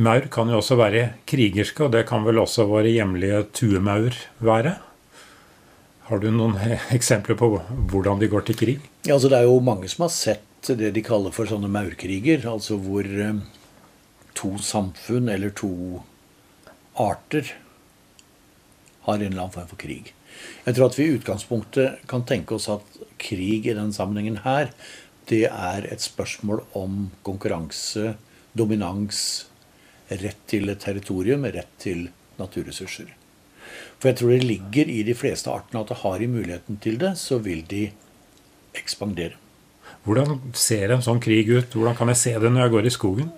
Maur kan jo også være krigerske, og det kan vel også våre hjemlige tuemaur være? Har du noen eksempler på hvordan de går til krig? Ja, altså Det er jo mange som har sett det de kaller for sånne maurkriger. Altså hvor eh, to samfunn eller to arter har en eller annen form for krig. Jeg tror at vi i utgangspunktet kan tenke oss at krig i denne sammenhengen her, det er et spørsmål om konkurranse, dominans, rett til et territorium, rett til naturressurser. For jeg tror det ligger i de fleste artene at har de muligheten til det, så vil de ekspandere. Hvordan ser en sånn krig ut? Hvordan kan jeg se det når jeg går i skogen?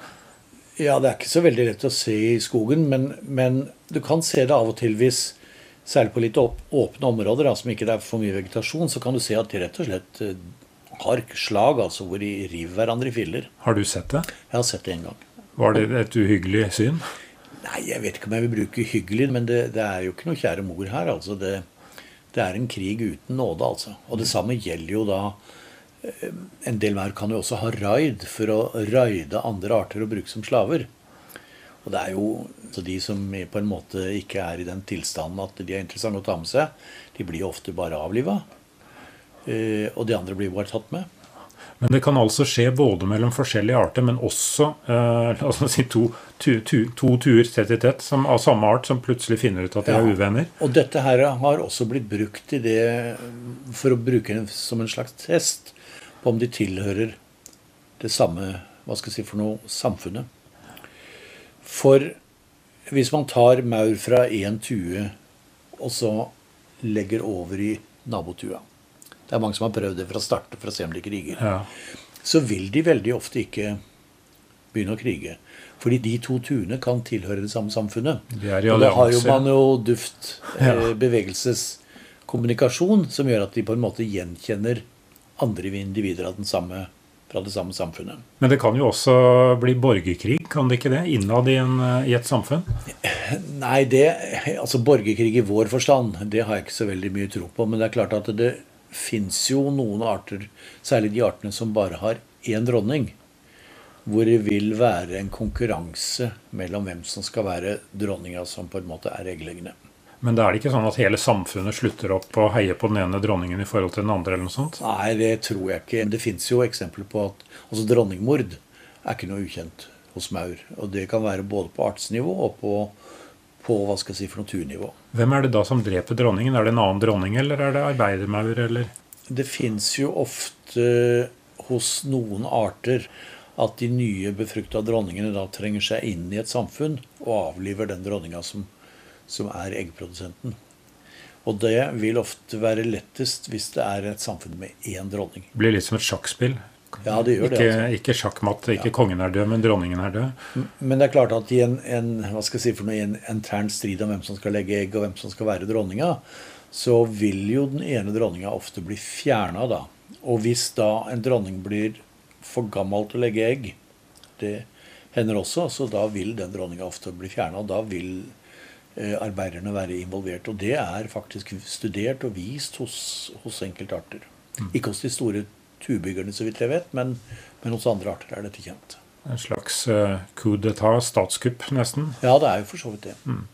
Ja, Det er ikke så veldig lett å se i skogen, men, men du kan se det av og til hvis Særlig på litt åpne områder da, som ikke er for mye vegetasjon, så kan du se at de rett og slett eh, har slag, altså hvor de river hverandre i filler. Har du sett det? Jeg har sett det en gang. Var det et uhyggelig syn? Nei, jeg vet ikke om jeg vil bruke hyggelig, men det, det er jo ikke noe kjære mor her. altså det, det er en krig uten nåde, altså. Og det samme gjelder jo da eh, En del mer kan jo også ha raid for å raide andre arter og bruke som slaver. Og det er jo de som på en måte ikke er i den tilstanden at de er interessante å ta med seg, de blir jo ofte bare avliva. Eh, og de andre blir bare tatt med. Men det kan altså skje både mellom forskjellige arter, men også eh, la oss si to, tu, tu, to tuer tett i tett som, av samme art som plutselig finner ut at de ja. er uvenner. Og dette her har også blitt brukt i det for å bruke det som en slags test på om de tilhører det samme hva skal jeg si for noe samfunnet. For hvis man tar maur fra én tue og så legger over i nabotua Det er mange som har prøvd det fra start for å se om de kriger. Ja. Så vil de veldig ofte ikke begynne å krige. Fordi de to tuene kan tilhøre det samme samfunnet. De og da har jo man jo duft, eh, bevegelseskommunikasjon, som gjør at de på en måte gjenkjenner andre individer av den samme fra det samme samfunnet. Men det kan jo også bli borgerkrig, kan det ikke det? Innad i, en, i et samfunn? Nei, det, altså borgerkrig i vår forstand, det har jeg ikke så veldig mye tro på. Men det er klart at det fins jo noen arter, særlig de artene som bare har én dronning, hvor det vil være en konkurranse mellom hvem som skal være dronninga som på en måte er eggleggende. Men da er det ikke sånn at hele samfunnet slutter opp og heier på den ene dronningen i forhold til den andre? eller noe sånt? Nei, det tror jeg ikke. Det fins jo eksempler på at altså dronningmord er ikke noe ukjent hos maur. Og det kan være både på artsnivå og på, på hva skal jeg si, for naturnivå. Hvem er det da som dreper dronningen? Er det en annen dronning, eller er det arbeidermaur, eller? Det fins jo ofte hos noen arter at de nye befrukta dronningene da trenger seg inn i et samfunn og avliver den dronninga som som er eggprodusenten. Og det vil ofte være lettest hvis det er et samfunn med én dronning. Det blir litt som et sjakkspill. Ja, det gjør ikke, det. Altså. Ikke sjakkmatt, ikke ja. kongen er død, men dronningen er død. Men det er klart at i en, en hva skal jeg si for noe, en intern strid om hvem som skal legge egg, og hvem som skal være dronninga, så vil jo den ene dronninga ofte bli fjerna da. Og hvis da en dronning blir for gammel til å legge egg, det hender også, så da vil den dronninga ofte bli fjerna. Da vil Eh, arbeiderne være involvert. Og det er faktisk studert og vist hos, hos enkeltarter. Mm. Ikke hos de store tubyggerne, så vidt jeg vet, men, men, hos andre arter er dette kjent. En slags uh, coup d'etat, statskupp, nesten? Ja, det er jo for så vidt det. Mm.